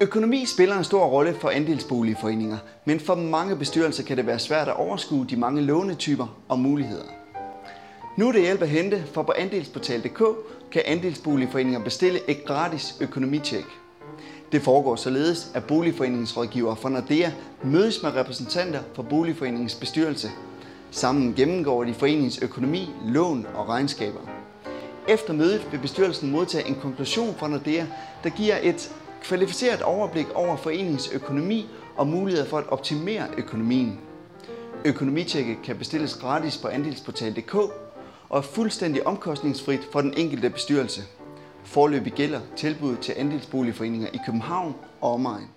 Økonomi spiller en stor rolle for andelsboligforeninger, men for mange bestyrelser kan det være svært at overskue de mange lånetyper og muligheder. Nu er det hjælp at hente, for på andelsportal.dk kan andelsboligforeninger bestille et gratis økonomitjek. Det foregår således, at boligforeningsrådgiver fra Nordea mødes med repræsentanter for boligforeningens bestyrelse. Sammen gennemgår de foreningens økonomi, lån og regnskaber. Efter mødet vil bestyrelsen modtage en konklusion fra Nordea, der giver et kvalificeret overblik over foreningens økonomi og muligheder for at optimere økonomien. Økonomitjekket kan bestilles gratis på andelsportal.dk og er fuldstændig omkostningsfrit for den enkelte bestyrelse. Forløbig gælder tilbud til andelsboligforeninger i København og omegn.